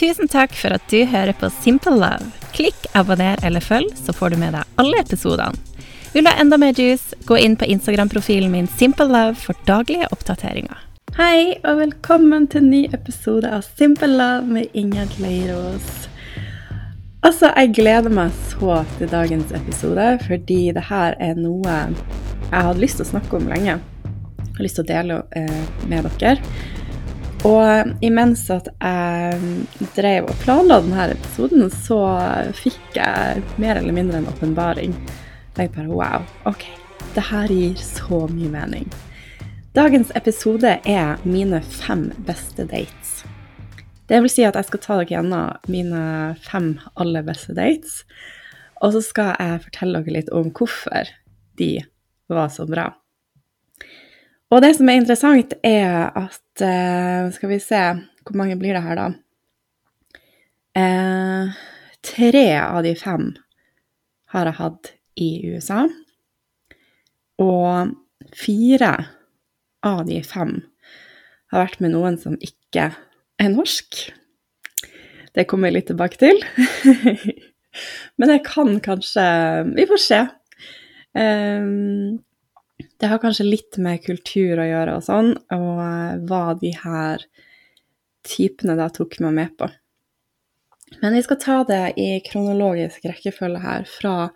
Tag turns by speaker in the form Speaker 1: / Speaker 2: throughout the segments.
Speaker 1: Tusen takk for at du hører på Simple Love. Klikk abonner eller følg, så får du med deg alle episodene. Vil du ha enda mer juice, gå inn på Instagram-profilen min Simple Love for daglige oppdateringer. Hei, og velkommen til en ny episode av Simple Love med Ingjerd Leirås. Altså, jeg gleder meg så til dagens episode, fordi det her er noe jeg hadde lyst til å snakke om lenge. Jeg har lyst til å dele eh, med dere. Og imens at jeg drev og planla denne episoden, så fikk jeg mer eller mindre en åpenbaring. Jeg bare wow, OK, det her gir så mye mening. Dagens episode er mine fem beste dates. Det vil si at jeg skal ta dere gjennom mine fem aller beste dates. Og så skal jeg fortelle dere litt om hvorfor de var så bra. Og det som er interessant, er at eh, Skal vi se Hvor mange blir det her, da? Eh, tre av de fem har jeg hatt i USA. Og fire av de fem har vært med noen som ikke er norsk. Det kommer jeg litt tilbake til. Men jeg kan kanskje Vi får se. Um, det har kanskje litt med kultur å gjøre og sånn, og eh, hva de her typene da tok meg med på. Men vi skal ta det i kronologisk rekkefølge her, fra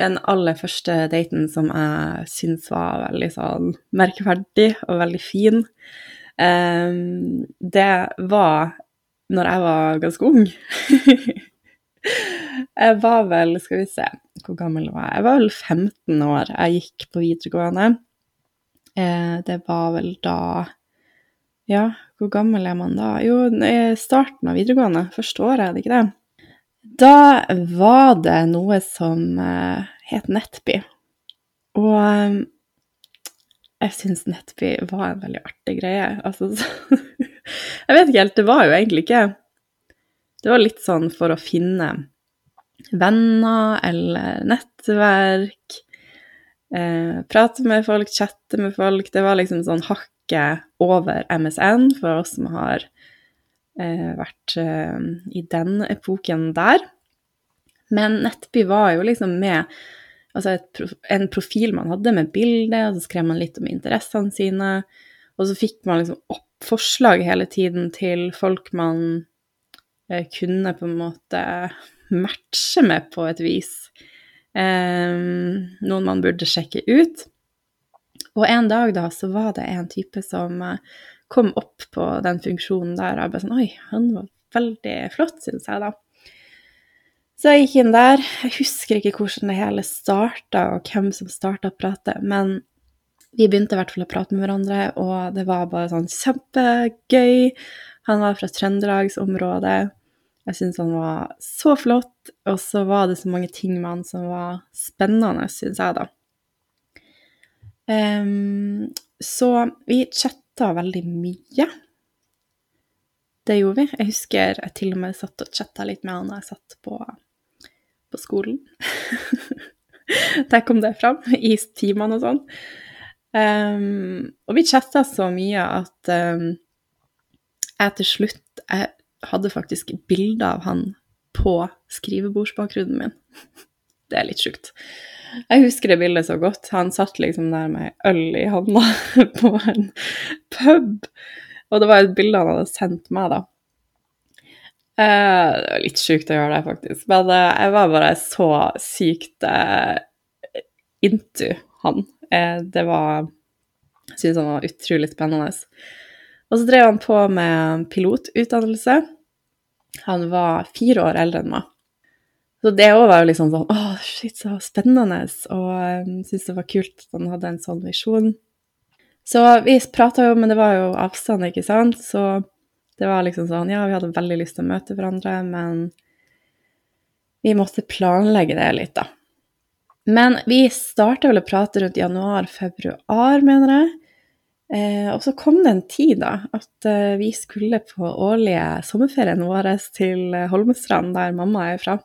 Speaker 1: den aller første daten som jeg syns var veldig sånn merkeverdig og veldig fin. Um, det var når jeg var ganske ung. Jeg var vel, skal vi se, hvor gammel var jeg? Jeg var vel 15 år. Jeg gikk på videregående. Eh, det var vel da Ja, hvor gammel er man da? Jo, starten av videregående. Første året, er det ikke det? Da var det noe som eh, het Nettby. Og eh, jeg syns Nettby var en veldig artig greie. Altså Jeg vet ikke helt, det var jo egentlig ikke Det var litt sånn for å finne venner eller nettverk. Eh, prate med folk, chatte med folk. Det var liksom sånn hakket over MSN for oss som har eh, vært eh, i den epoken der. Men Nettby var jo liksom med altså et, en profil man hadde med bilde, og så skrev man litt om interessene sine. Og så fikk man liksom opp forslag hele tiden til folk man eh, kunne på en måte matche med på et vis. Um, noen man burde sjekke ut. Og en dag da så var det en type som uh, kom opp på den funksjonen der, og jeg bare sånn Oi, han var veldig flott, syns jeg da. Så jeg gikk inn der. Jeg husker ikke hvordan det hele starta, og hvem som starta prate, men vi begynte i hvert fall å prate med hverandre, og det var bare sånn kjempegøy. Han var fra Trøndelagsområdet. Jeg syns han var så flott, og så var det så mange ting med han som var spennende, syns jeg, da. Um, så vi chatta veldig mye. Det gjorde vi. Jeg husker jeg til og med satt og chatta litt med han da jeg satt på, på skolen. Der kom det fram, i timene og sånn. Um, og vi chatta så mye at um, jeg til slutt jeg hadde faktisk bilde av han på skrivebordsbakgrunnen min. Det er litt sjukt. Jeg husker det bildet så godt. Han satt liksom der med øl i hånda på en pub. Og det var et bilde han hadde sendt meg, da. Eh, det var litt sjukt å gjøre det, faktisk. Men eh, jeg var bare så sykt uh, into han. det var Jeg syntes han var utrolig spennende. Og så drev han på med pilotutdannelse. Han var fire år eldre enn meg. Så det òg var jo liksom sånn Å, shit, så spennende. Og jeg um, syntes det var kult at han hadde en sånn visjon. Så vi prata jo, men det var jo avstand, ikke sant. Så det var liksom sånn Ja, vi hadde veldig lyst til å møte hverandre, men vi måtte planlegge det litt, da. Men vi starta vel å prate rundt januar-februar, mener jeg. Eh, og så kom det en tid da, at eh, vi skulle på årlige sommerferien vår til eh, Holmestrand, der mamma er fra.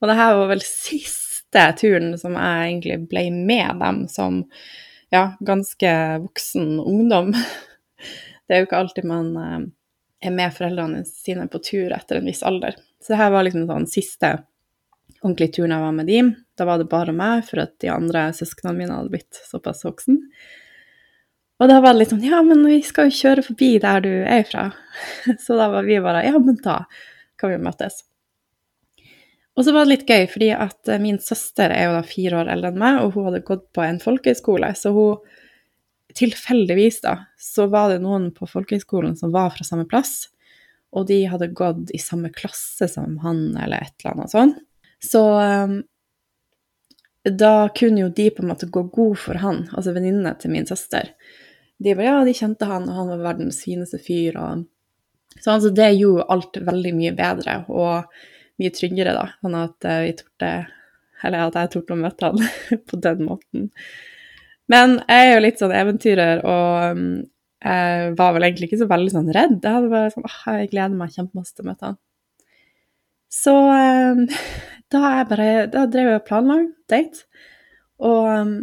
Speaker 1: Og det her var vel siste turen som jeg egentlig ble med dem som ja, ganske voksen ungdom. Det er jo ikke alltid man eh, er med foreldrene sine på tur etter en viss alder. Så det her var liksom sånn siste ordentlige turen jeg var med dem. Da var det bare meg, for at de andre søsknene mine hadde blitt såpass voksen. Og da var det litt sånn Ja, men vi skal jo kjøre forbi der du er fra. Så da var vi bare Ja, men da kan vi møtes. Og så var det litt gøy, fordi at min søster er jo da fire år eldre enn meg, og hun hadde gått på en folkehøyskole, så hun Tilfeldigvis, da, så var det noen på folkehøyskolen som var fra samme plass, og de hadde gått i samme klasse som han, eller et eller annet sånt. Så um, da kunne jo de på en måte gå god for han, altså venninnene til min søster. De bare, ja, de kjente han, og han var verdens fineste fyr. Og... Så altså, det gjorde alt veldig mye bedre og mye tryggere, da. Sånn at uh, vi torde Eller at jeg torde å møte han på den måten. Men jeg er jo litt sånn eventyrer, og um, jeg var vel egentlig ikke så veldig sånn redd. Jeg hadde bare sånn, åh, jeg gleder meg kjempemasse til å møte han. Så um, da, jeg bare, da drev jeg og planla date, og um,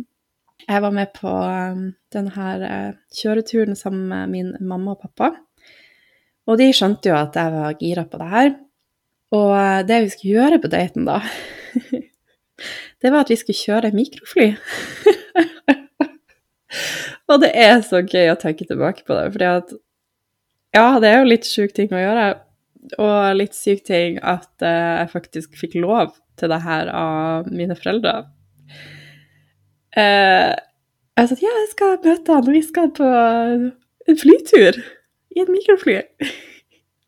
Speaker 1: jeg var med på um, denne uh, kjøreturen sammen med min mamma og pappa. Og de skjønte jo at jeg var gira på det her. Og uh, det vi skulle gjøre på daten, da, det var at vi skulle kjøre mikrofly. Og det er så gøy å tenke tilbake på det, fordi at Ja, det er jo litt sjuk ting å gjøre, og litt syk ting at uh, jeg faktisk fikk lov til det her av mine foreldre. Uh, jeg sa ja, jeg skal møte han, og vi skal på en flytur i en mikrofly.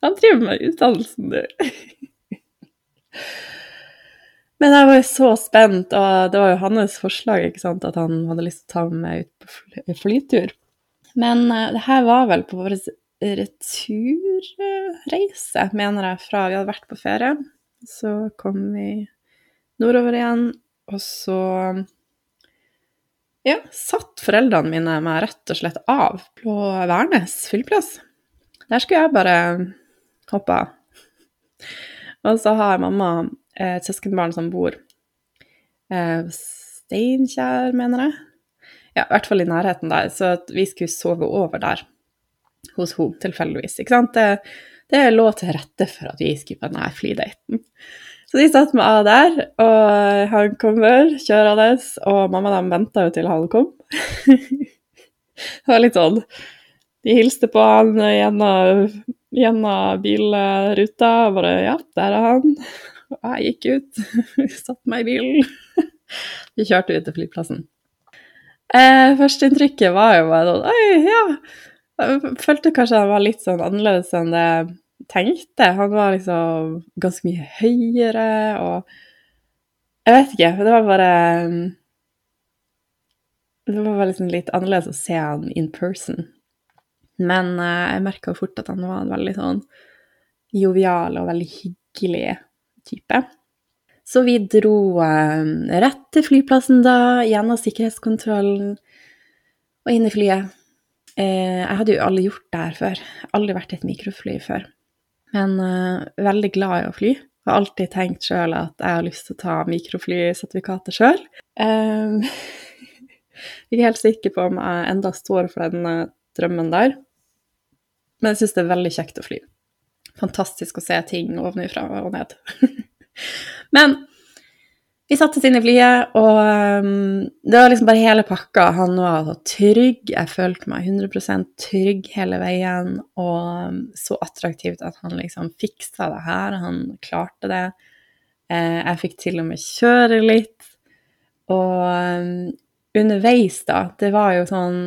Speaker 1: Han driver med utdannelsen, du. Men jeg var så spent, og det var jo hans forslag ikke sant, at han hadde lyst til å ta meg ut på flytur. Men uh, det her var vel på vår returreise, mener jeg, fra vi hadde vært på ferie. Så kom vi nordover igjen, og så ja, satt foreldrene mine meg rett og slett av på Værnes flyplass. Der skulle jeg bare hoppe av. Og så har mamma et søskenbarn som bor eh, Steinkjer, mener jeg. Ja, i hvert fall i nærheten der. Så vi skulle sove over der hos henne, tilfeldigvis. Ikke sant? Det, det lå til rette for at vi skulle på denne flydaten. Så de satte meg av der, og han kommer kjørende, og mamma dem venta jo til han kom. det var litt sånn De hilste på han gjennom, gjennom bilruta og bare Ja, der er han. Og jeg gikk ut, satte meg i bilen. Vi kjørte ut til flyplassen. Eh, Førsteinntrykket var jo bare sånn Oi, ja. Jeg følte kanskje han var litt sånn annerledes enn det tenkte. Han var liksom ganske mye høyere og Jeg vet ikke. Det var bare Det var bare liksom litt annerledes å se han in person. Men eh, jeg merka fort at han var en veldig sånn jovial og veldig hyggelig type. Så vi dro eh, rett til flyplassen da, gjennom sikkerhetskontrollen og inn i flyet. Eh, jeg hadde jo aldri gjort det her før. Aldri vært i et mikrofly før. Men uh, veldig glad i å fly. Jeg har alltid tenkt sjøl at jeg har lyst til å ta mikroflysertifikatet sjøl. Um, jeg er helt sikker på om jeg enda står for den drømmen der. Men jeg syns det er veldig kjekt å fly fantastisk å se ting ovenfra og ned. Men vi satte oss inn i flyet, og um, det var liksom bare hele pakka. Han var så trygg, jeg følte meg 100 trygg hele veien, og um, så attraktivt at han liksom fiksa det her. Han klarte det. Eh, jeg fikk til og med kjøre litt. Og um, underveis, da, det var jo sånn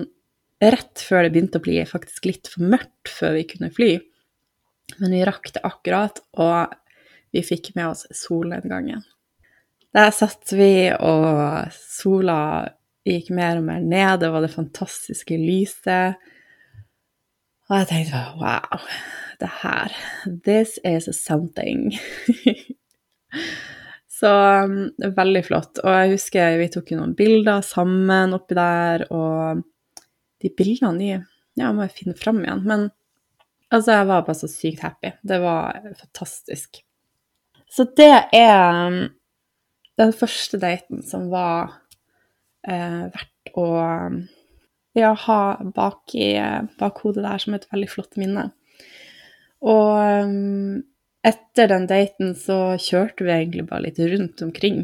Speaker 1: rett før det begynte å bli faktisk litt for mørkt før vi kunne fly. Men vi rakk det akkurat, og vi fikk med oss solnedgangen. Der satt vi, og sola gikk mer og mer ned, det var det fantastiske lyset. Og jeg tenkte wow, det her This is something. Så um, veldig flott. Og jeg husker vi tok noen bilder sammen oppi der, og de bildene de ja, må jeg finne fram igjen. Men Altså, jeg var bare så sykt happy. Det var fantastisk. Så det er um, den første daten som var eh, verdt å ja, ha bak i bakhodet der som et veldig flott minne. Og um, etter den daten så kjørte vi egentlig bare litt rundt omkring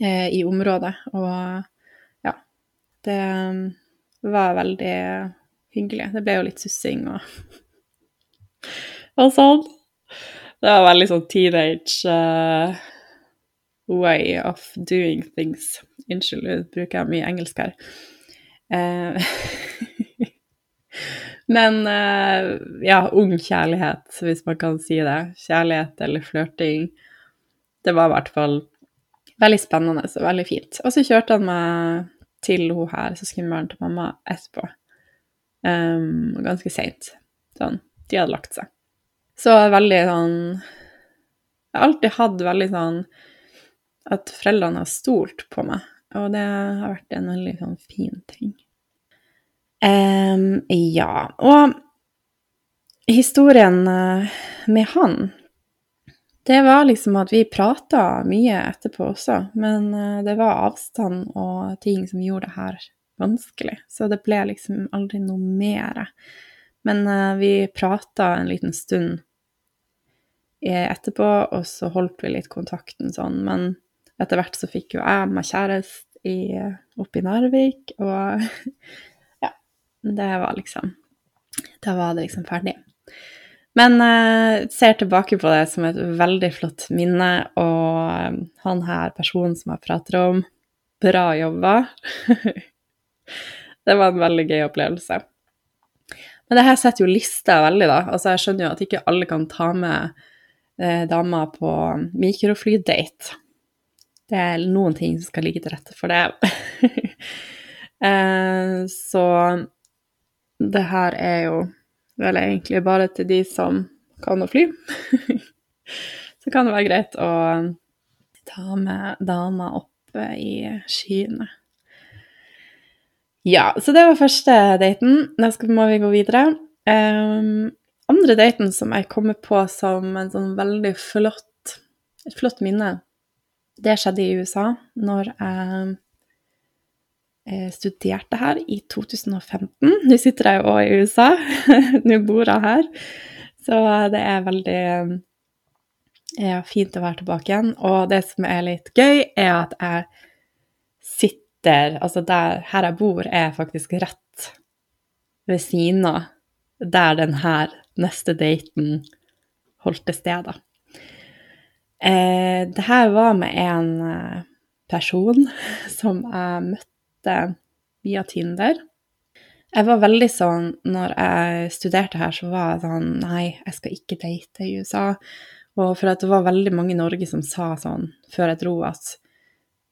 Speaker 1: eh, i området. Og ja, det var veldig hyggelig. Det ble jo litt sussing og, og sånn. Det var veldig sånn teenage uh, way of doing things. Unnskyld, nå bruker jeg mye engelsk her. Uh, men uh, ja, ung kjærlighet, hvis man kan si det. Kjærlighet eller flørting. Det var i hvert fall veldig spennende og veldig fint. Og så kjørte han meg til hun her, søskenbarnet til mamma, etterpå. Um, ganske seint. Sånn. De hadde lagt seg. Så veldig sånn Jeg har alltid hatt veldig sånn at foreldrene har stolt på meg, og det har vært en veldig sånn fin ting. Um, ja. Og historien eh, med han det var liksom at vi prata mye etterpå også, men eh, det var avstand og ting som gjorde det her vanskelig. Så det ble liksom aldri noe mer. Men uh, vi prata en liten stund etterpå, og så holdt vi litt kontakten sånn. Men etter hvert så fikk jo jeg meg kjæreste oppe i Narvik, og ja, det var liksom Da var det liksom ferdig. Men jeg uh, ser tilbake på det som et veldig flott minne, og um, han her personen som jeg prater om, bra jobba. det var en veldig gøy opplevelse. Men det her setter jo lista veldig, da. Altså, jeg skjønner jo at ikke alle kan ta med eh, damer på mikroflydate. Det er noen ting som skal ligge til rette for det. eh, så det her er jo vel egentlig bare til de som kan å fly. så kan det være greit å ta med dama oppe i skyene. Ja, så det var første daten. Da må vi gå videre. Um, andre daten som jeg kommer på som en sånn veldig flott, et flott minne, det skjedde i USA når jeg eh, studerte her i 2015. Nå sitter jeg jo òg i USA, nå bor jeg her. Så det er veldig ja, fint å være tilbake igjen. Og det som er litt gøy, er at jeg sitter Altså der her jeg bor, er faktisk rett ved siden av der den her neste daten holdt til sted, da. Eh, det her var med en eh, person som jeg møtte via Tinder. Jeg var veldig sånn Når jeg studerte her, så var jeg sånn Nei, jeg skal ikke date i USA. Og for at det var veldig mange i Norge som sa sånn før jeg dro, at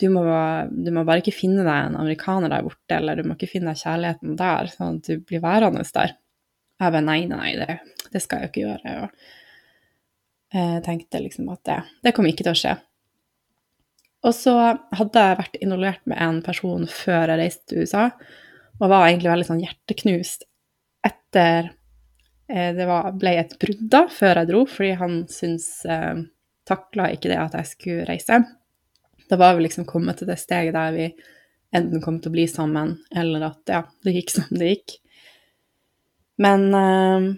Speaker 1: du må, du må, bare ikke finne deg en amerikaner der borte, eller du må ikke finne deg kjærligheten der, sånn at du blir værende der. Jeg bare nei, nei, det, det skal jeg jo ikke gjøre. Og jeg tenkte liksom at det, det kom ikke til å skje. Og så hadde jeg vært involvert med en person før jeg reiste til USA, og var egentlig veldig sånn hjerteknust etter eh, det var, ble et brudd da, før jeg dro, fordi han syntes eh, Takla ikke det at jeg skulle reise. Da var vi liksom kommet til det steget der vi enten kom til å bli sammen, eller at ja, det gikk som det gikk. Men eh,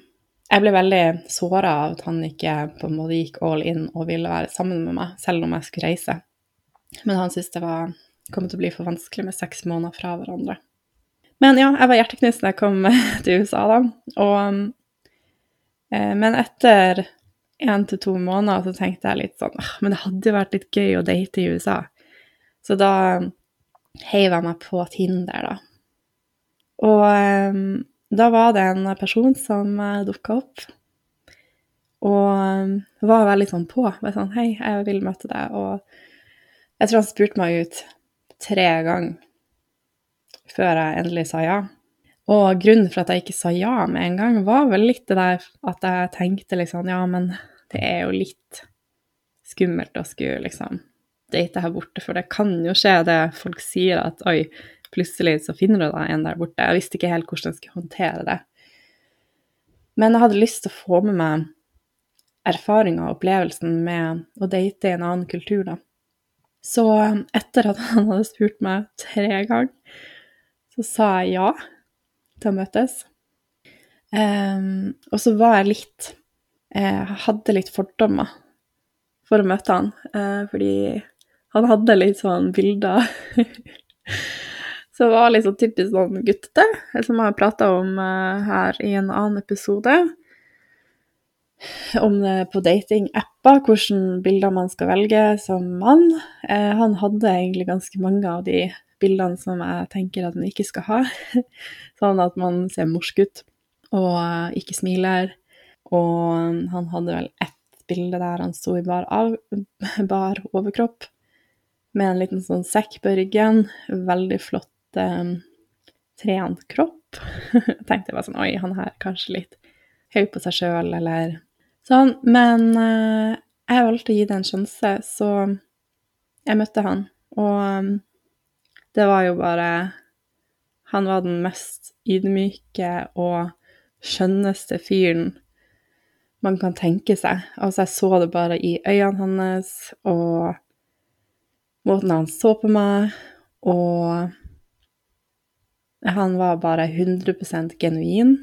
Speaker 1: jeg ble veldig såra av at han ikke på en måte gikk all in og ville være sammen med meg, selv om jeg skulle reise. Men han syntes det var, kom til å bli for vanskelig med seks måneder fra hverandre. Men ja, jeg var hjerteknust da jeg kom til USA, da. Og, eh, men etter én til to måneder, så tenkte jeg litt sånn Men det hadde jo vært litt gøy å date i USA. Så da heiv jeg meg på Tinder, da. Og um, da var det en person som eh, dukka opp, og um, var veldig sånn på. Var sånn 'Hei, jeg vil møte deg.' Og jeg tror han spurte meg ut tre ganger før jeg endelig sa ja. Og grunnen for at jeg ikke sa ja med en gang, var vel litt det der at jeg tenkte liksom Ja, men det er jo litt skummelt å skulle liksom date her borte, for det kan jo skje det folk sier at oi, plutselig så finner du deg en der borte. Jeg visste ikke helt hvordan jeg skulle håndtere det. Men jeg hadde lyst til å få med meg erfaringa og opplevelsen med å date i en annen kultur, da. Så etter at han hadde spurt meg tre ganger, så sa jeg ja til å møtes. Um, og så var jeg litt Jeg hadde litt fordommer for å møte han, uh, fordi han hadde litt sånn bilder Så det var sånn typisk sånn guttete, som jeg har prata om uh, her i en annen episode. Om det på datingapper, hvilke bilder man skal velge som mann. Uh, han hadde egentlig ganske mange av de bildene som jeg tenker at man ikke skal ha. sånn at man ser morsk ut og ikke smiler. Og han hadde vel ett bilde der han sto i bar, av, bar overkropp med en liten sånn sekk på ryggen. Veldig flott eh, trent kropp. jeg tenkte bare sånn Oi, han her er kanskje litt høy på seg sjøl, eller sånn. Men uh, jeg valgte å gi det en sjanse, så jeg møtte han. Og um, det var jo bare Han var den mest ydmyke og skjønneste fyren man kan tenke seg. Altså, jeg så det bare i øynene hans, og måten han så på meg, og han var bare 100% genuin.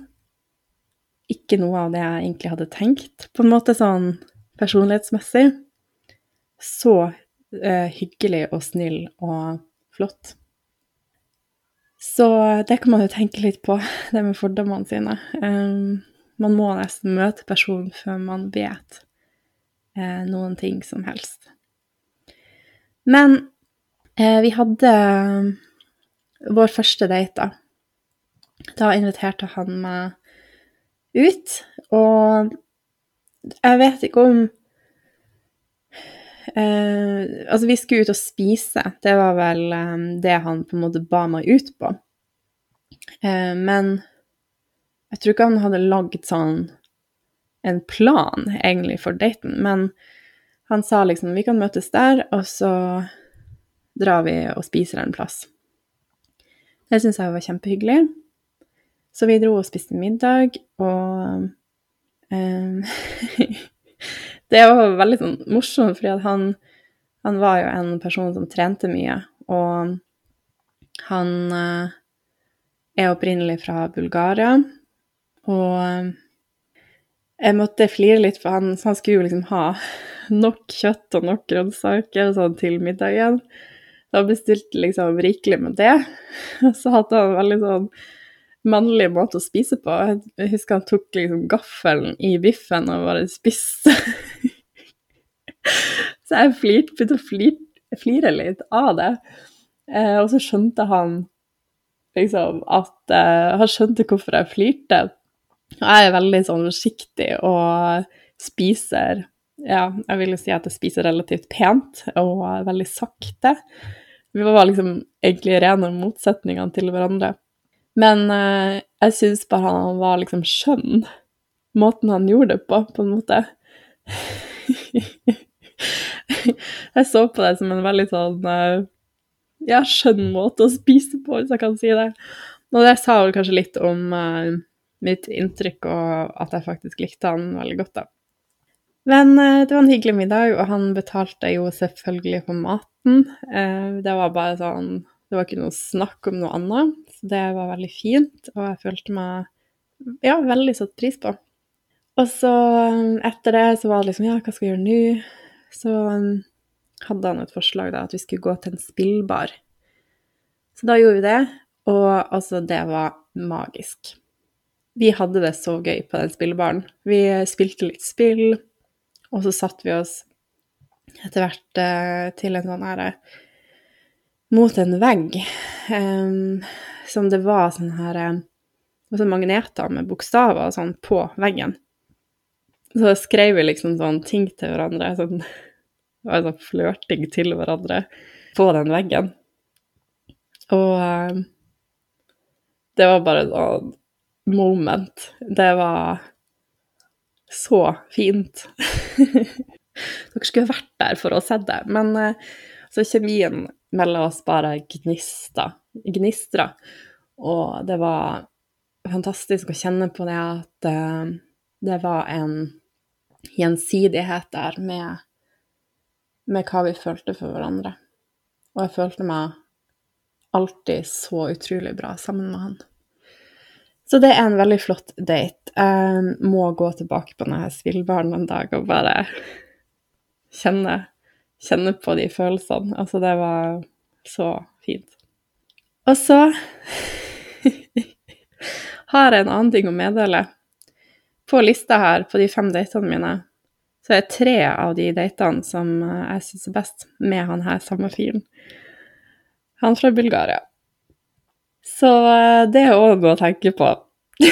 Speaker 1: Ikke noe av det jeg egentlig hadde tenkt, på en måte sånn personlighetsmessig. Så eh, hyggelig og snill og flott. Så det kan man jo tenke litt på, det med fordommene sine. Um, man må nesten møte personen før man vet eh, noen ting som helst. Men eh, vi hadde vår første date, da. Da inviterte han meg ut, og jeg vet ikke om eh, Altså, vi skulle ut og spise, det var vel eh, det han på en måte ba meg ut på. Eh, men jeg tror ikke han hadde lagd sånn en plan, egentlig, for daten, men han sa liksom vi kan møtes der, og så drar vi og spiser en plass. Det syns jeg var kjempehyggelig. Så vi dro og spiste middag, og um, Det var veldig sånn morsomt, fordi han, han var jo en person som trente mye, og han uh, er opprinnelig fra Bulgaria, og uh, jeg måtte flire litt, for han, han skulle jo liksom ha nok kjøtt og nok grønnsaker sånn til middagen. Da bestilte liksom rikelig med det. Og så hadde han en veldig sånn mannlig måte å spise på. Jeg husker han tok liksom gaffelen i biffen og bare spiste. så jeg flirte, begynte å flire, flire litt av det. Eh, og så skjønte han liksom at eh, Han skjønte hvorfor jeg flirte. Jeg er veldig sånn forsiktig og spiser Ja, jeg vil jo si at jeg spiser relativt pent og veldig sakte. Vi var liksom egentlig rene motsetningene til hverandre. Men eh, jeg syns bare han var liksom skjønn. Måten han gjorde det på, på en måte. jeg så på det som en veldig sånn eh, ja, skjønn måte å spise på, hvis jeg kan si det. Og det sa vel kanskje litt om eh, mitt inntrykk, og at jeg faktisk likte han veldig godt, da. Men eh, det var en hyggelig middag, og han betalte jo selvfølgelig for maten. Eh, det var bare sånn Det var ikke noe snakk om noe annet, så det var veldig fint, og jeg følte meg ja, veldig satt pris på. Og så eh, etter det så var det liksom Ja, hva skal vi gjøre nå? Så hadde han et forslag da, at vi skulle gå til en spillbar. Så da gjorde vi det, og altså, det var magisk. Vi hadde det så gøy på den spillbaren. Vi spilte litt spill, og så satte vi oss etter hvert eh, til en sånn her Mot en vegg. Um, som det var sånn her sånn magneter med bokstaver og sånn på veggen. Så skrev vi liksom sånn ting til hverandre. Sånn, det var sånn flørting til hverandre på den veggen. Og um, det var bare sånn moment. Det var så fint. Dere skulle vært der for å se det. Men eh, så kjemien mellom oss bare gnista, gnistra. Og det var fantastisk å kjenne på det at uh, det var en gjensidighet der med, med hva vi følte for hverandre. Og jeg følte meg alltid så utrolig bra sammen med han. Så det er en veldig flott date. Jeg må gå tilbake på denne spillbaren en dag og bare kjenne, kjenne på de følelsene. Altså, det var så fint. Og så har jeg en annen ting å meddele. På lista her, på de fem datene mine, så er tre av de datene som jeg syns er best, med han her samme fyren. Han fra Bulgaria. Så eh, det er òg å tenke på.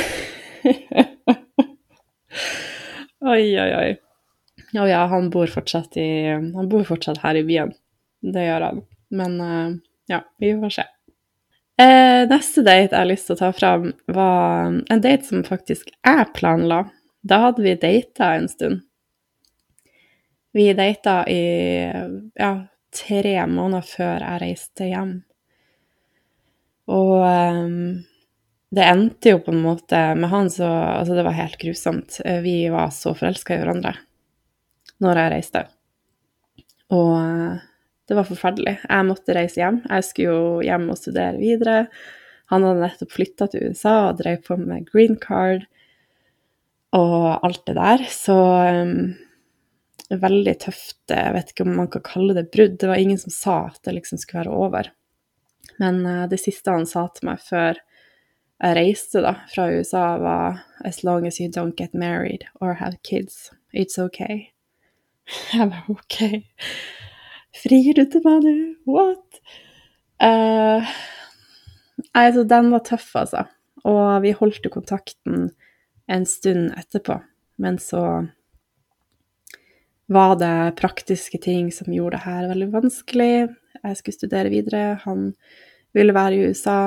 Speaker 1: oi, oi, oi. Å ja, han bor i Han bor fortsatt her i byen. Det gjør han. Men uh, ja, vi får se. Eh, neste date jeg har lyst til å ta fram, var en date som faktisk jeg planla. Da hadde vi data en stund. Vi data i ja, tre måneder før jeg reiste hjem. Og um, det endte jo på en måte med han så Altså, det var helt grusomt. Vi var så forelska i hverandre når jeg reiste. Og uh, det var forferdelig. Jeg måtte reise hjem. Jeg skulle jo hjem og studere videre. Han hadde nettopp flytta til USA og drev på med green card og alt det der. Så um, veldig tøft. Jeg vet ikke om man kan kalle det brudd. Det var ingen som sa at det liksom skulle være over. Men uh, det siste han sa til meg før jeg reiste da, fra USA, var As long as you don't get married or have kids, it's okay. Jeg var OK. Frir du til meg nå? What? Uh, altså, den var tøff, altså. Og vi holdt jo kontakten en stund etterpå. Men så var det praktiske ting som gjorde det her veldig vanskelig. Jeg skulle studere videre. Han ville være i USA.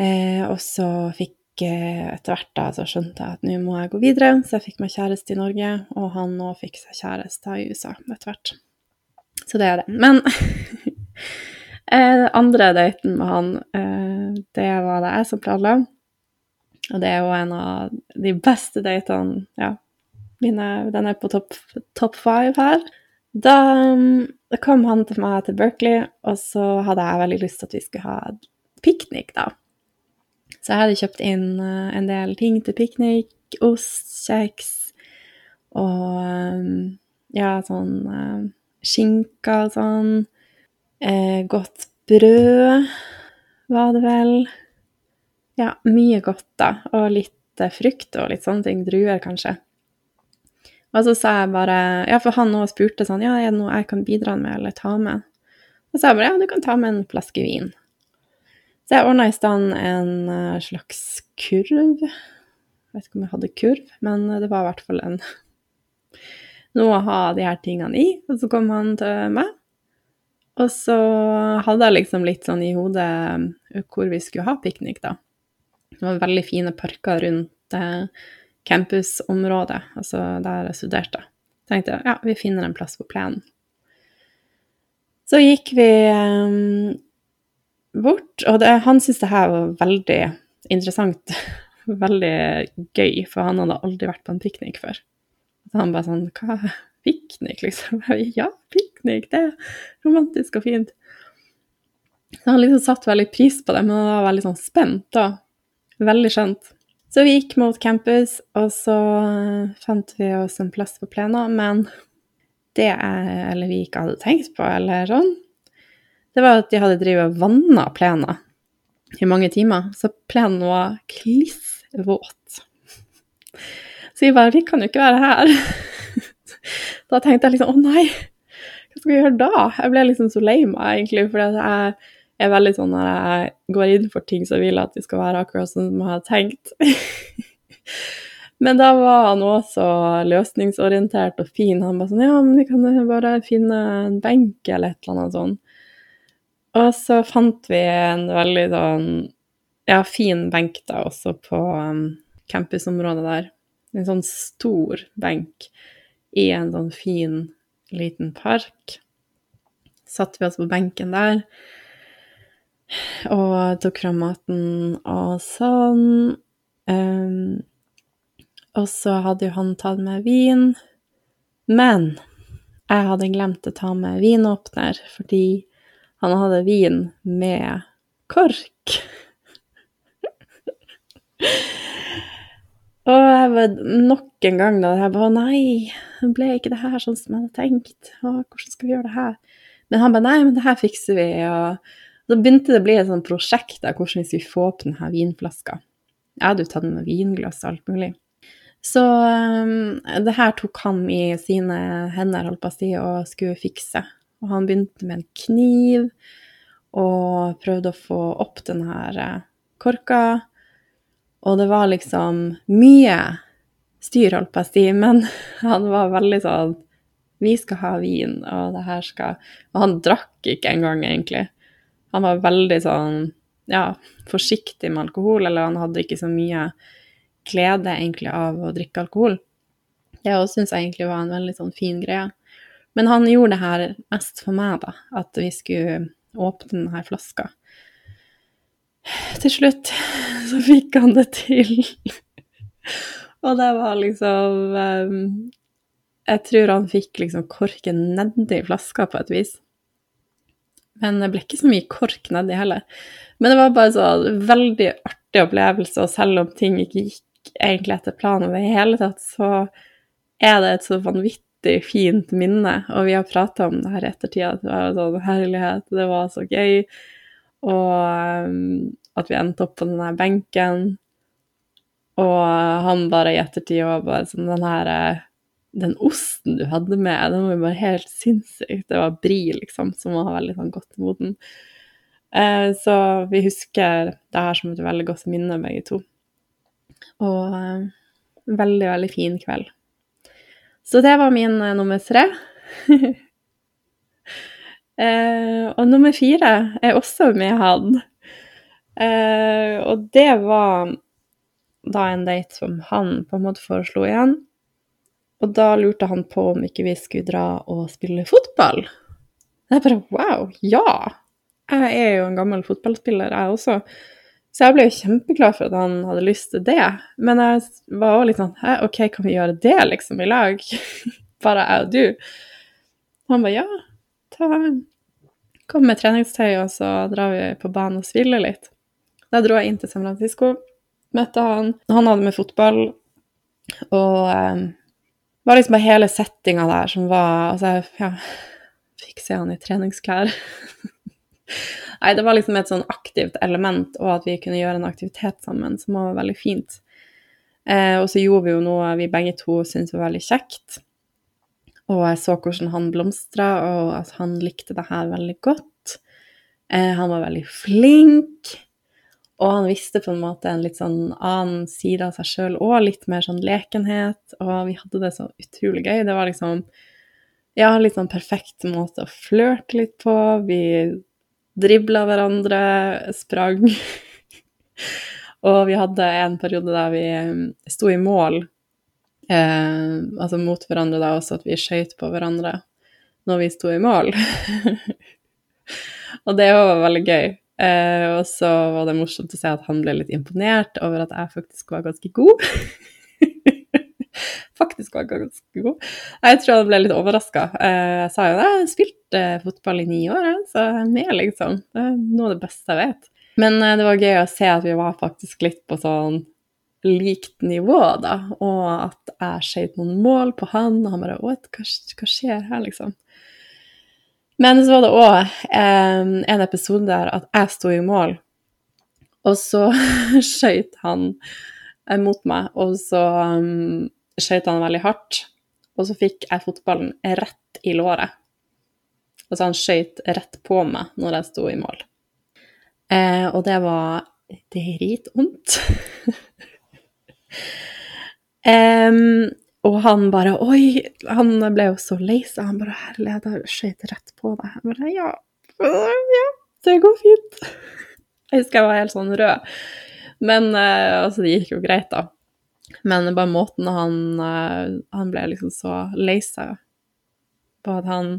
Speaker 1: Eh, og så fikk eh, etter hvert da, så skjønte jeg at nå må jeg gå videre, så jeg fikk meg kjæreste i Norge, og han nå fikk seg kjæreste i USA etter hvert. Så det er det. Men eh, andre daten med han, eh, det var det jeg som planla. Og det er jo en av de beste datene Ja, mine, den er på topp top five her. Da, da, kom han til meg til Berkeley, og så hadde jeg veldig lyst til at vi skulle ha piknik, da. Så jeg hadde kjøpt inn uh, en del ting til piknik. Ost, kjeks og um, ja, sånn uh, skinke og sånn. Eh, godt brød var det vel. Ja, mye godt, da. Og litt eh, frukt og litt sånne ting. Druer, kanskje. Og så sa jeg bare Ja, for han òg spurte sånn Ja, er det noe jeg kan bidra med eller ta med? Og så sa jeg bare ja, du kan ta med en flaske vin. Så jeg ordna i stand en uh, slags kurv. Jeg vet ikke om jeg hadde kurv, men det var i hvert fall en noe å ha de her tingene i. Og så kom han til meg. Og så hadde jeg liksom litt sånn i hodet eh, hvor vi skulle ha piknik, da. Det var veldig fine parker rundt eh, campusområdet, altså der jeg studerte. Tenkte jeg ja, vi finner en plass på plenen. Så gikk vi um, bort, og det, han syntes det her var veldig interessant. veldig gøy, for han hadde aldri vært på en piknik før. Så han bare sånn Hva? Piknik, liksom? Ja, piknik! Det er romantisk og fint. Så han liksom satte veldig pris på det, men han var veldig sånn spent da. Veldig skjønt. Så vi gikk mot campus, og så fant vi oss en plass på plena, men det jeg, eller vi ikke hadde tenkt på, eller sånn, det var at de hadde drevet og vanna plena i mange timer, så plenen var kliss våt. Så jeg bare Vi kan jo ikke være her. da tenkte jeg liksom Å nei, hva skal vi gjøre da? Jeg ble liksom så lei meg, egentlig, fordi jeg er veldig sånn når jeg går inn for ting, så vil jeg at det skal være akkurat sånn som jeg har tenkt. men da var han også løsningsorientert og fin. Han bare sånn Ja, men vi kan bare finne en benk eller et eller annet sånt. Og så fant vi en veldig sånn ja, fin benk da også på um, campusområdet der en sånn stor benk i en sånn fin, liten park. Satte vi oss på benken der og tok fram maten og sånn. Um, og så hadde jo han tatt med vin. Men jeg hadde glemt å ta med vinåpner, fordi han hadde vin med kork. Og jeg var nok en gang da, jeg bare nei, det ble ikke det her sånn som jeg hadde tenkt. Å, hvordan skal vi gjøre det her? Men han bare nei, men det her fikser vi. Og så begynte det å bli et sånt prosjekt av hvordan vi skulle få opp denne vinflaska. Jeg hadde jo tatt med vinglass og alt mulig. Så um, det her tok han i sine hender, holdt på å si, og skulle fikse. Og han begynte med en kniv og prøvde å få opp den her eh, korka. Og det var liksom mye styr, holdt på å si, men han var veldig sånn Vi skal ha vin, og det her skal Og han drakk ikke engang, egentlig. Han var veldig sånn ja, forsiktig med alkohol, eller han hadde ikke så mye glede egentlig av å drikke alkohol. Det òg syns jeg egentlig var en veldig sånn fin greie. Men han gjorde det her mest for meg, da, at vi skulle åpne denne flaska. Til slutt så fikk han det til. Og det var liksom um, Jeg tror han fikk liksom korken nedi flaska på et vis. Men det ble ikke så mye kork nedi heller. Men det var bare så veldig artig opplevelse, og selv om ting ikke gikk egentlig etter planen i det hele tatt, så er det et så vanvittig fint minne. Og vi har prata om det her i ettertid, at det var sånn herlighet, det var så gøy. Og um, at vi endte opp på den der benken. Og han bare i ettertid var bare sånn den her eh, Den osten du hadde med, den var jo bare helt sinnssyk. Det var bri, liksom, som var veldig sånn godt moden. Eh, så vi husker det her som et veldig godt minne, begge to. Og eh, veldig, veldig fin kveld. Så det var min eh, nummer tre. eh, og nummer fire er også med han. Eh, og det var da en date som han på en måte foreslo igjen. Og da lurte han på om ikke vi skulle dra og spille fotball. Jeg bare wow, ja! Jeg er jo en gammel fotballspiller, jeg også. Så jeg ble jo kjempeglad for at han hadde lyst til det. Men jeg var òg litt sånn Hæ, OK, kan vi gjøre det liksom i lag? Bare jeg og du? Og han bare ja, ta Kom med treningstøy, og så drar vi på banen og spiller litt. Da dro jeg inn til San Francisco, møtte han. Han hadde med fotball, og um, var liksom bare hele settinga der som var Altså, ja Fikk se han i treningsklær. Nei, det var liksom et sånn aktivt element, og at vi kunne gjøre en aktivitet sammen, som var veldig fint. Eh, og så gjorde vi jo noe vi begge to syntes var veldig kjekt. Og jeg så hvordan han blomstra, og at han likte det her veldig godt. Eh, han var veldig flink. Og han visste på en måte en litt sånn annen side av seg sjøl òg, litt mer sånn lekenhet. Og vi hadde det så utrolig gøy. Det var liksom ja, litt sånn perfekt måte å flørte litt på. Vi dribla hverandre, sprang. og vi hadde en periode der vi um, sto i mål, eh, altså mot hverandre da også, at vi skøyt på hverandre når vi sto i mål. og det var veldig gøy. Eh, og så var det morsomt å se at han ble litt imponert over at jeg faktisk var ganske god. faktisk var ganske god. Jeg tror han ble litt overraska. Eh, jeg sa jo at jeg spilte fotball i ni år, så jeg er med, liksom. Det er noe av det beste jeg vet. Men eh, det var gøy å se at vi var faktisk litt på sånn likt nivå, da, og at jeg skjøt noen mål på han, og han bare Å, hva, hva skjer her, liksom? Men så var det òg eh, en episode der at jeg sto i mål, og så skøyt han mot meg, og så um, skøyt han veldig hardt, og så fikk jeg fotballen rett i låret. Altså han skøyt rett på meg når jeg sto i mål. Eh, og det var dritvondt. um, og han bare Oi! Han ble jo så lei seg. Han bare Herlighet, jeg skøyt rett på deg. Jeg bare Ja, ja, det går fint. Jeg husker jeg var helt sånn rød. Men eh, altså, det gikk jo greit, da. Men bare måten han eh, Han ble liksom så lei seg på at han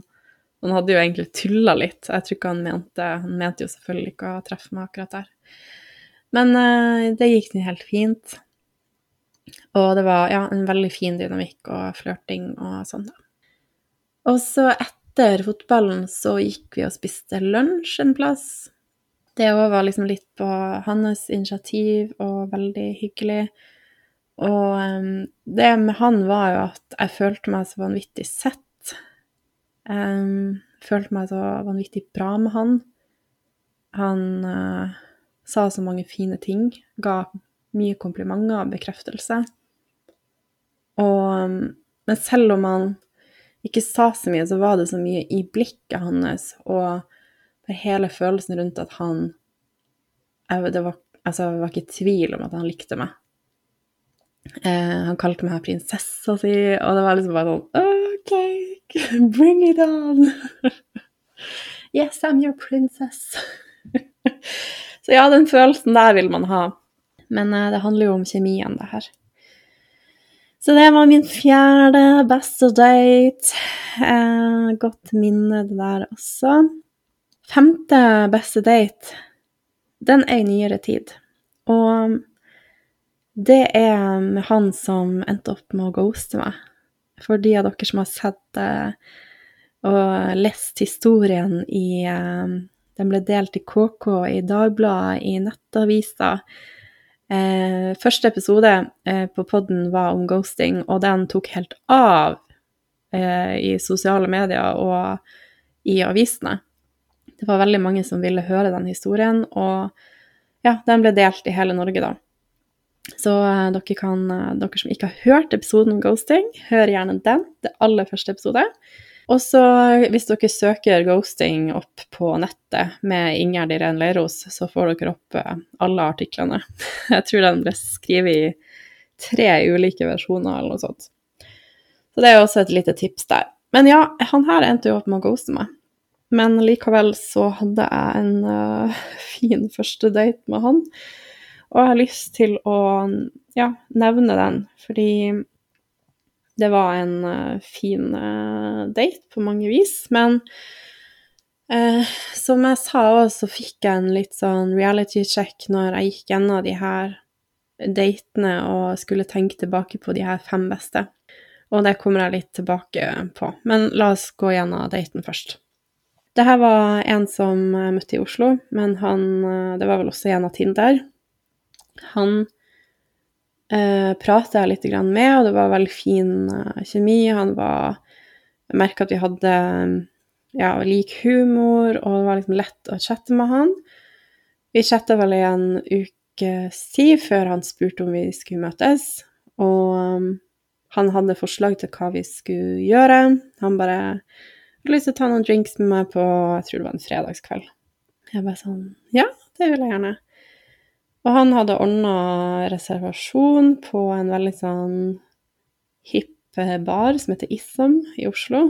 Speaker 1: Han hadde jo egentlig tulla litt. Jeg tror ikke han mente Han mente jo selvfølgelig ikke å treffe meg akkurat der. Men uh, det gikk helt fint. Og det var ja, en veldig fin dynamikk og flørting og sånn, da. Og så etter fotballen så gikk vi og spiste lunsj en plass. Det òg var liksom litt på hans initiativ og veldig hyggelig. Og um, det med han var jo at jeg følte meg så vanvittig sett. Um, følte meg så vanvittig bra med han. Han uh, sa så mange fine ting, ga mye komplimenter og bekreftelse. Og, um, men selv om han ikke sa så mye, så var det så mye i blikket hans og hele følelsen rundt at han det var, altså, det var ikke tvil om at han likte meg. Eh, han kalte meg prinsessa si, og det var liksom bare sånn OK, bring it on! yes, I'm your princess. så ja, den følelsen der vil man ha. Men eh, det handler jo om kjemien, det her. Så det var min fjerde beste date. Eh, godt minne, det der også. Femte beste date, den er i nyere tid. Og det er med han som endte opp med å ghoste meg. For de av dere som har sett eh, og lest historien i eh, Den ble delt i KK, i Dagbladet, i Nettavisa Eh, første episode eh, på podden var om ghosting, og den tok helt av eh, i sosiale medier og i avisene. Det var veldig mange som ville høre den historien, og ja, den ble delt i hele Norge, da. Så eh, dere, kan, eh, dere som ikke har hørt episoden om ghosting, hør gjerne den, det aller første episode. Og så, hvis dere søker ghosting opp på nettet med Ingjerd Irén Leiros, så får dere opp eh, alle artiklene. Jeg tror den ble skrevet i tre ulike versjoner eller noe sånt. Så det er også et lite tips der. Men ja, han her endte jo opp med å ghoste meg. Men likevel så hadde jeg en uh, fin første date med han. Og jeg har lyst til å ja, nevne den, fordi det var en uh, fin uh, date på mange vis, men uh, som jeg sa òg, så fikk jeg en litt sånn reality check når jeg gikk gjennom de her datene og skulle tenke tilbake på de her fem beste. Og det kommer jeg litt tilbake på. Men la oss gå gjennom daten først. Det her var en som jeg møtte i Oslo, men han Det var vel også en av Tinder. Han eh, prata jeg litt med, og det var veldig fin eh, kjemi. Han var Jeg merka at vi hadde ja, lik humor, og det var liksom lett å chatte med han. Vi chatta vel i en uke si før han spurte om vi skulle møtes, og um, han hadde forslag til hva vi skulle gjøre. Han bare hadde lyst til å ta noen drinks med meg på jeg tror det var en fredagskveld. Jeg bare sånn Ja, det vil jeg gjerne. Og han hadde ordna reservasjon på en veldig sånn hipp bar som heter Ism i Oslo,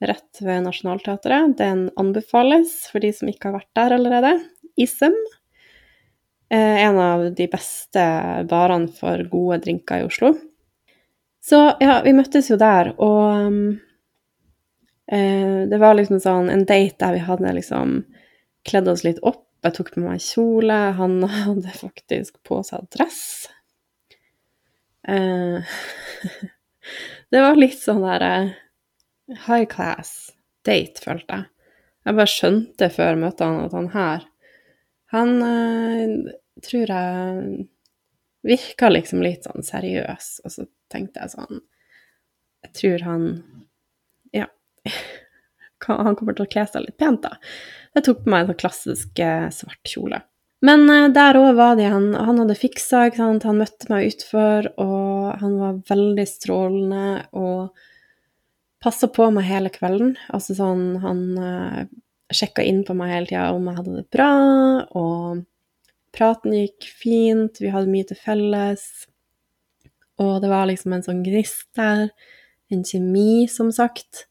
Speaker 1: rett ved Nationaltheatret. Den anbefales for de som ikke har vært der allerede. Ism. Eh, en av de beste barene for gode drinker i Oslo. Så ja, vi møttes jo der, og um, det var liksom sånn en date der vi hadde liksom kledd oss litt opp jeg tok på meg kjole. Han hadde faktisk på seg dress. Eh, det var litt sånn der eh, high class date, følte jeg. Jeg bare skjønte før møtet han at han her Han eh, tror jeg virka liksom litt sånn seriøs, og så tenkte jeg sånn Jeg tror han Ja. Han kommer til å kle seg litt pent, da. Jeg tok på meg en sånn klassisk eh, svart kjole. Men eh, der òg var det han. Han hadde fiksa, ikke sant. Han møtte meg utfor, og han var veldig strålende og passa på meg hele kvelden. Altså sånn Han uh, eh, sjekka inn på meg hele tida om jeg hadde det bra, og praten gikk fint, vi hadde mye til felles. Og det var liksom en sånn gnist der. En kjemi, som sagt.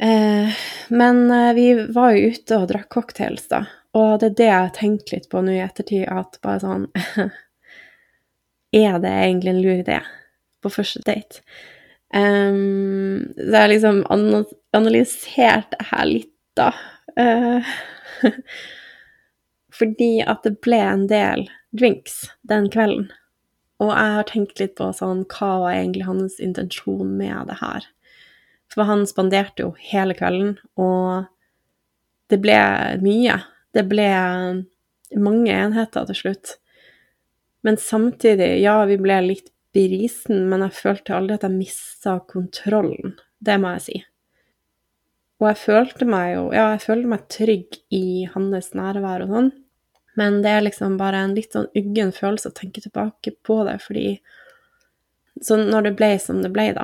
Speaker 1: Eh, men eh, vi var jo ute og drakk cocktails, da. Og det er det jeg har tenkt litt på nå i ettertid, at bare sånn Er det egentlig en lur idé på første date? Um, så jeg har liksom analysert det her litt, da. Uh, fordi at det ble en del drinks den kvelden. Og jeg har tenkt litt på sånn, hva var egentlig hans intensjon med det her? For han spanderte jo hele kvelden, og det ble mye. Det ble mange enheter til slutt. Men samtidig, ja, vi ble litt brisen, men jeg følte aldri at jeg mista kontrollen. Det må jeg si. Og jeg følte meg jo Ja, jeg følte meg trygg i hans nærvær og sånn, men det er liksom bare en litt sånn uggen følelse å tenke tilbake på det, fordi Sånn når det ble som det ble, da,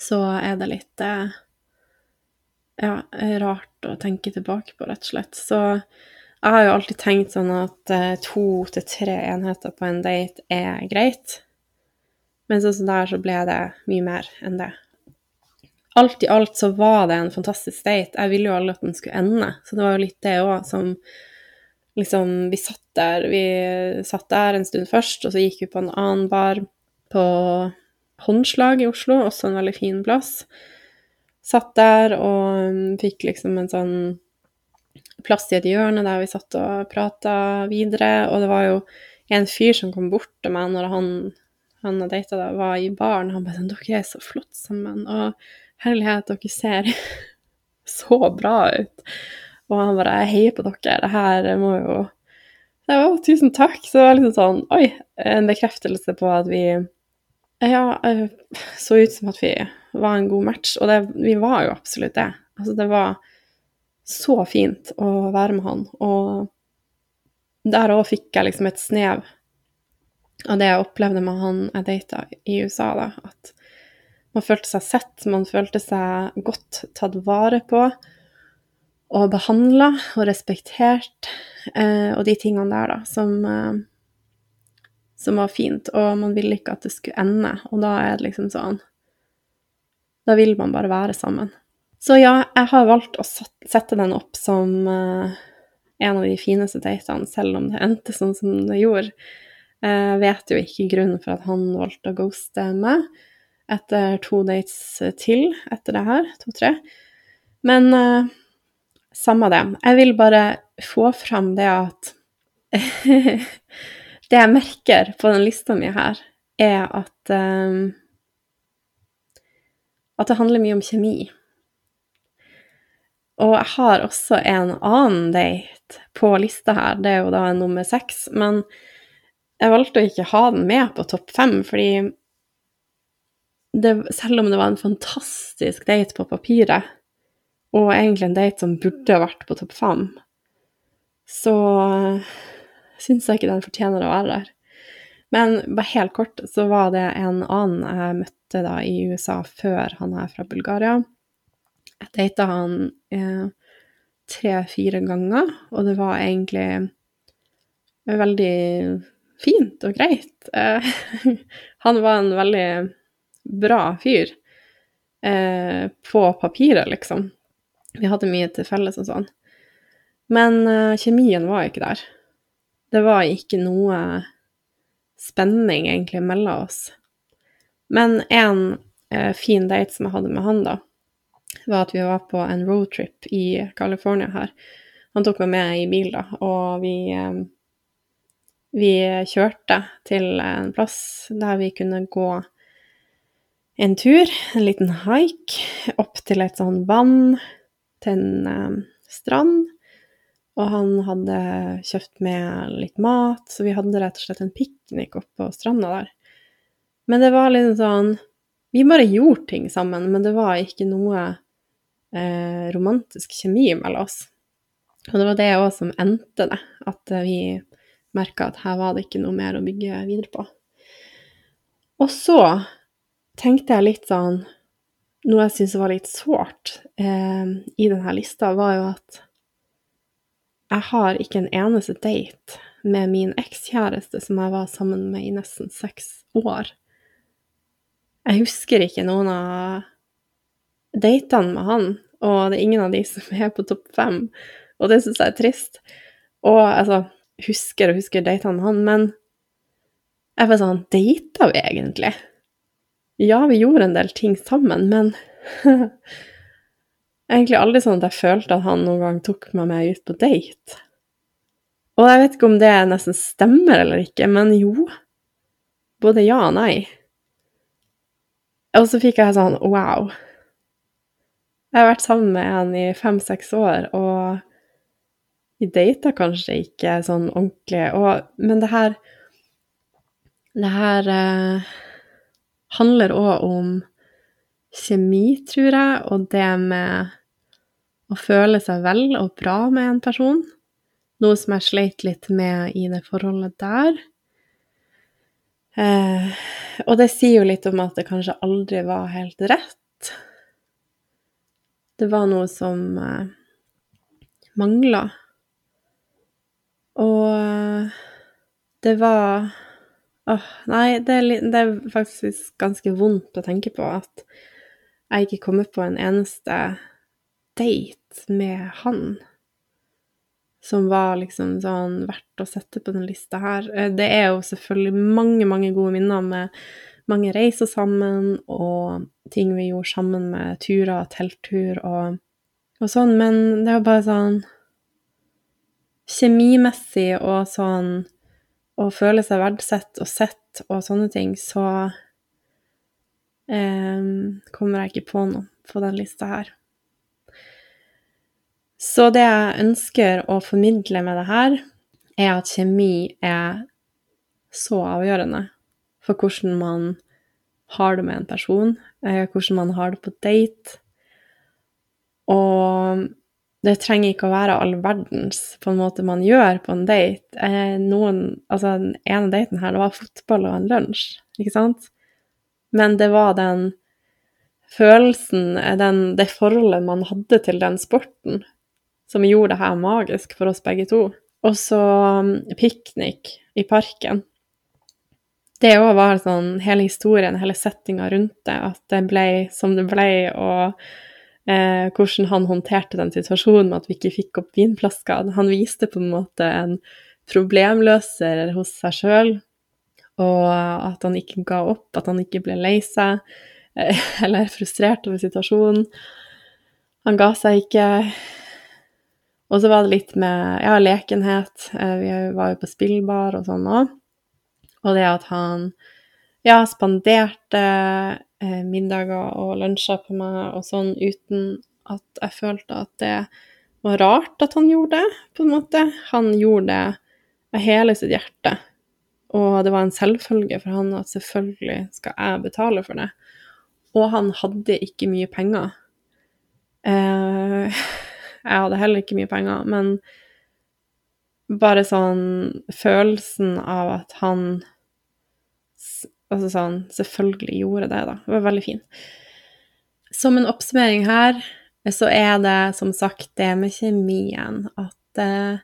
Speaker 1: så er det litt eh, Ja, rart å tenke tilbake på, rett og slett. Så jeg har jo alltid tenkt sånn at eh, to til tre enheter på en date er greit. Men sånn som der så ble det mye mer enn det. Alt i alt så var det en fantastisk date. Jeg ville jo aldri at den skulle ende, så det var jo litt det òg som liksom Vi satt der, vi satt der en stund først, og så gikk vi på en annen bar på Håndslag i Oslo, også en veldig fin plass. Satt der og um, fikk liksom en sånn plass i et hjørne der vi satt og prata videre, og det var jo en fyr som kom bort til meg når han, han og data da, var i baren. Han bare sånn 'Dere er så flott sammen', og herlighet, dere ser så bra ut. Og han bare 'Jeg heier på dere, det her må jo ja, tusen takk. Så det var liksom sånn Oi, en bekreftelse på at vi ja, så ut som at vi var en god match. Og det, vi var jo absolutt det. Altså, det var så fint å være med han. Og der òg fikk jeg liksom et snev av det jeg opplevde med han jeg data i USA, da. At man følte seg sett, man følte seg godt tatt vare på og behandla og respektert, eh, og de tingene der, da, som, eh, som var fint. Og man ville ikke at det skulle ende, og da er det liksom sånn Da vil man bare være sammen. Så ja, jeg har valgt å sette den opp som uh, en av de fineste datene, selv om det endte sånn som det gjorde. Jeg vet jo ikke grunnen for at han valgte å ghoste meg etter to dates til etter det her, to-tre. Men uh, samme det. Jeg vil bare få fram det at Det jeg merker på den lista mi her, er at um, At det handler mye om kjemi. Og jeg har også en annen date på lista her, det er jo da en nummer seks, men jeg valgte å ikke ha den med på topp fem, fordi det, selv om det var en fantastisk date på papiret, og egentlig en date som burde vært på topp fem, så syns jeg ikke den fortjener å være der. Men bare helt kort så var det en annen jeg møtte da i USA før han er fra Bulgaria. Jeg data han eh, tre-fire ganger, og det var egentlig veldig fint og greit. Eh, han var en veldig bra fyr eh, på papiret, liksom. Vi hadde mye til felles og sånn. Men eh, kjemien var ikke der. Det var ikke noe spenning egentlig mellom oss. Men en eh, fin date som jeg hadde med han, da, var at vi var på en roadtrip i California her. Han tok meg med i bil, da, og vi, eh, vi kjørte til en plass der vi kunne gå en tur, en liten haik, opp til et sånn vann, til en um, strand. Og han hadde kjøpt med litt mat, så vi hadde rett og slett en piknik oppe på stranda der. Men det var liksom sånn Vi bare gjorde ting sammen, men det var ikke noe eh, romantisk kjemi mellom oss. Og det var det òg som endte det, at vi merka at her var det ikke noe mer å bygge videre på. Og så tenkte jeg litt sånn Noe jeg syntes var litt sårt eh, i denne lista, var jo at jeg har ikke en eneste date med min ekskjæreste som jeg var sammen med i nesten seks år. Jeg husker ikke noen av datene med han, og det er ingen av de som er på topp fem, og det syns jeg er trist. Og altså, husker og husker datene med han, men jeg var sånn Data vi egentlig? Ja, vi gjorde en del ting sammen, men Egentlig aldri sånn at jeg følte at han noen gang tok meg med ut på date. Og jeg vet ikke om det nesten stemmer eller ikke, men jo. Både ja og nei. Og så fikk jeg sånn wow. Jeg har vært sammen med en i fem-seks år, og vi data kanskje ikke sånn ordentlig, og, men det her Det her eh, handler òg om kjemi, tror jeg, og det med å føle seg vel og bra med en person. Noe som jeg sleit litt med i det forholdet der. Eh, og det sier jo litt om at det kanskje aldri var helt rett. Det var noe som eh, mangla. Og det var Åh, nei, det er, det er, faktisk ganske vondt å tenke på at jeg ikke kommer på en eneste date med han som var liksom sånn verdt å sette på den lista her. Eh, det er jo selvfølgelig mange, mange gode minner med mange reiser sammen, og ting vi gjorde sammen med turer, telttur og, og sånn, men det er jo bare sånn Kjemimessig og sånn å føle seg verdsett og sett og sånne ting, så eh, kommer jeg ikke på noe på den lista her. Så det jeg ønsker å formidle med det her, er at kjemi er så avgjørende for hvordan man har det med en person, eh, hvordan man har det på date. Og det trenger ikke å være all verdens på en måte man gjør på en date. Eh, noen, altså Den ene daten her, det var fotball og en lunsj, ikke sant? Men det var den følelsen, den, det forholdet man hadde til den sporten, som gjorde det her magisk for oss begge to. Og så um, piknik i parken. Det òg var sånn hele historien, hele settinga rundt det, at det ble som det ble, og eh, hvordan han håndterte den situasjonen med at vi ikke fikk opp vinflasker. Han viste på en måte en problemløser hos seg sjøl, og at han ikke ga opp, at han ikke ble lei seg eh, eller frustrert over situasjonen. Han ga seg ikke. Og så var det litt med ja, lekenhet. Eh, vi var jo på spillbar og sånn òg. Og det at han ja, spanderte eh, middager og lunsjer på meg og sånn uten at jeg følte at det var rart at han gjorde det, på en måte. Han gjorde det av hele sitt hjerte. Og det var en selvfølge for han at selvfølgelig skal jeg betale for det. Og han hadde ikke mye penger. Eh, jeg hadde heller ikke mye penger, men bare sånn følelsen av at han Altså sånn Selvfølgelig gjorde det, da. Det var veldig fin. Som en oppsummering her, så er det som sagt det med kjemien at eh,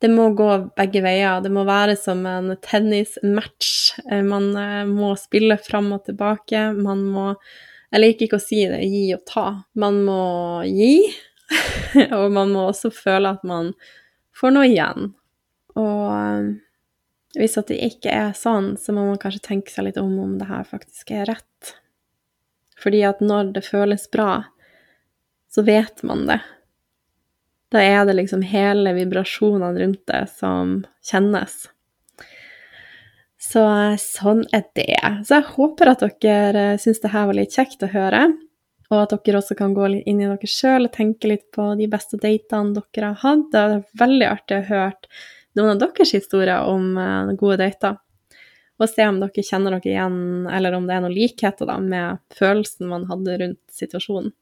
Speaker 1: det må gå begge veier. Det må være som en tennismatch. Eh, man eh, må spille fram og tilbake. Man må Jeg liker ikke å si det, gi og ta. Man må gi, og man må også føle at man får noe igjen. Og eh, hvis det ikke er sånn, så må man kanskje tenke seg litt om om det her faktisk er rett. Fordi at når det føles bra, så vet man det. Da er det liksom hele vibrasjonene rundt det som kjennes. Så sånn er det. Så jeg håper at dere syns det her var litt kjekt å høre. Og at dere også kan gå litt inn i dere sjøl og tenke litt på de beste datene dere har hatt. Det er veldig artig å høre noen av deres historier om uh, gode dater. Og se om dere kjenner dere igjen, eller om det er noen likheter da, med følelsen man hadde rundt situasjonen.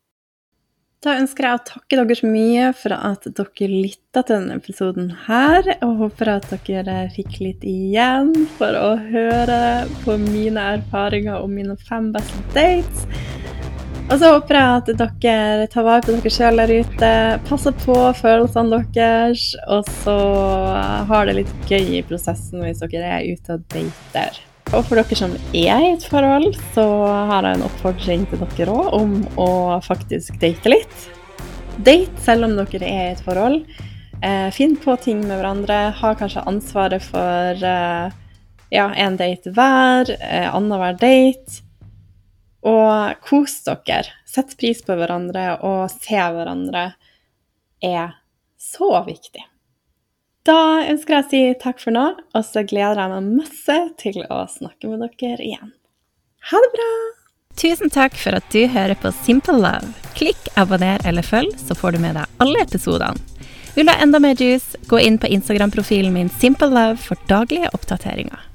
Speaker 1: Da ønsker jeg å takke dere så mye for at dere lytta til denne episoden her, og håper at dere fikk litt igjen for å høre på mine erfaringer om mine fem beste dates. Og så håper jeg at dere tar vare på dere sjøl der ute, passer på følelsene deres, og så har det litt gøy i prosessen hvis dere er ute og dater. Og for dere som er i et forhold, så har jeg en oppfordring til dere òg om å faktisk date litt. Date selv om dere er i et forhold. Eh, finn på ting med hverandre. Ha kanskje ansvaret for eh, ja, en date hver, eh, annenhver date. Og kos dere. Sett pris på hverandre og se hverandre er så viktig. Da ønsker jeg å si takk for nå, og så gleder jeg meg masse til å snakke med dere igjen. Ha det bra!
Speaker 2: Tusen takk for at du hører på Simple Love. Klikk abonner eller følg, så får du med deg alle episodene. Vil du ha enda mer juice, gå inn på Instagram-profilen min Simple Love for daglige oppdateringer.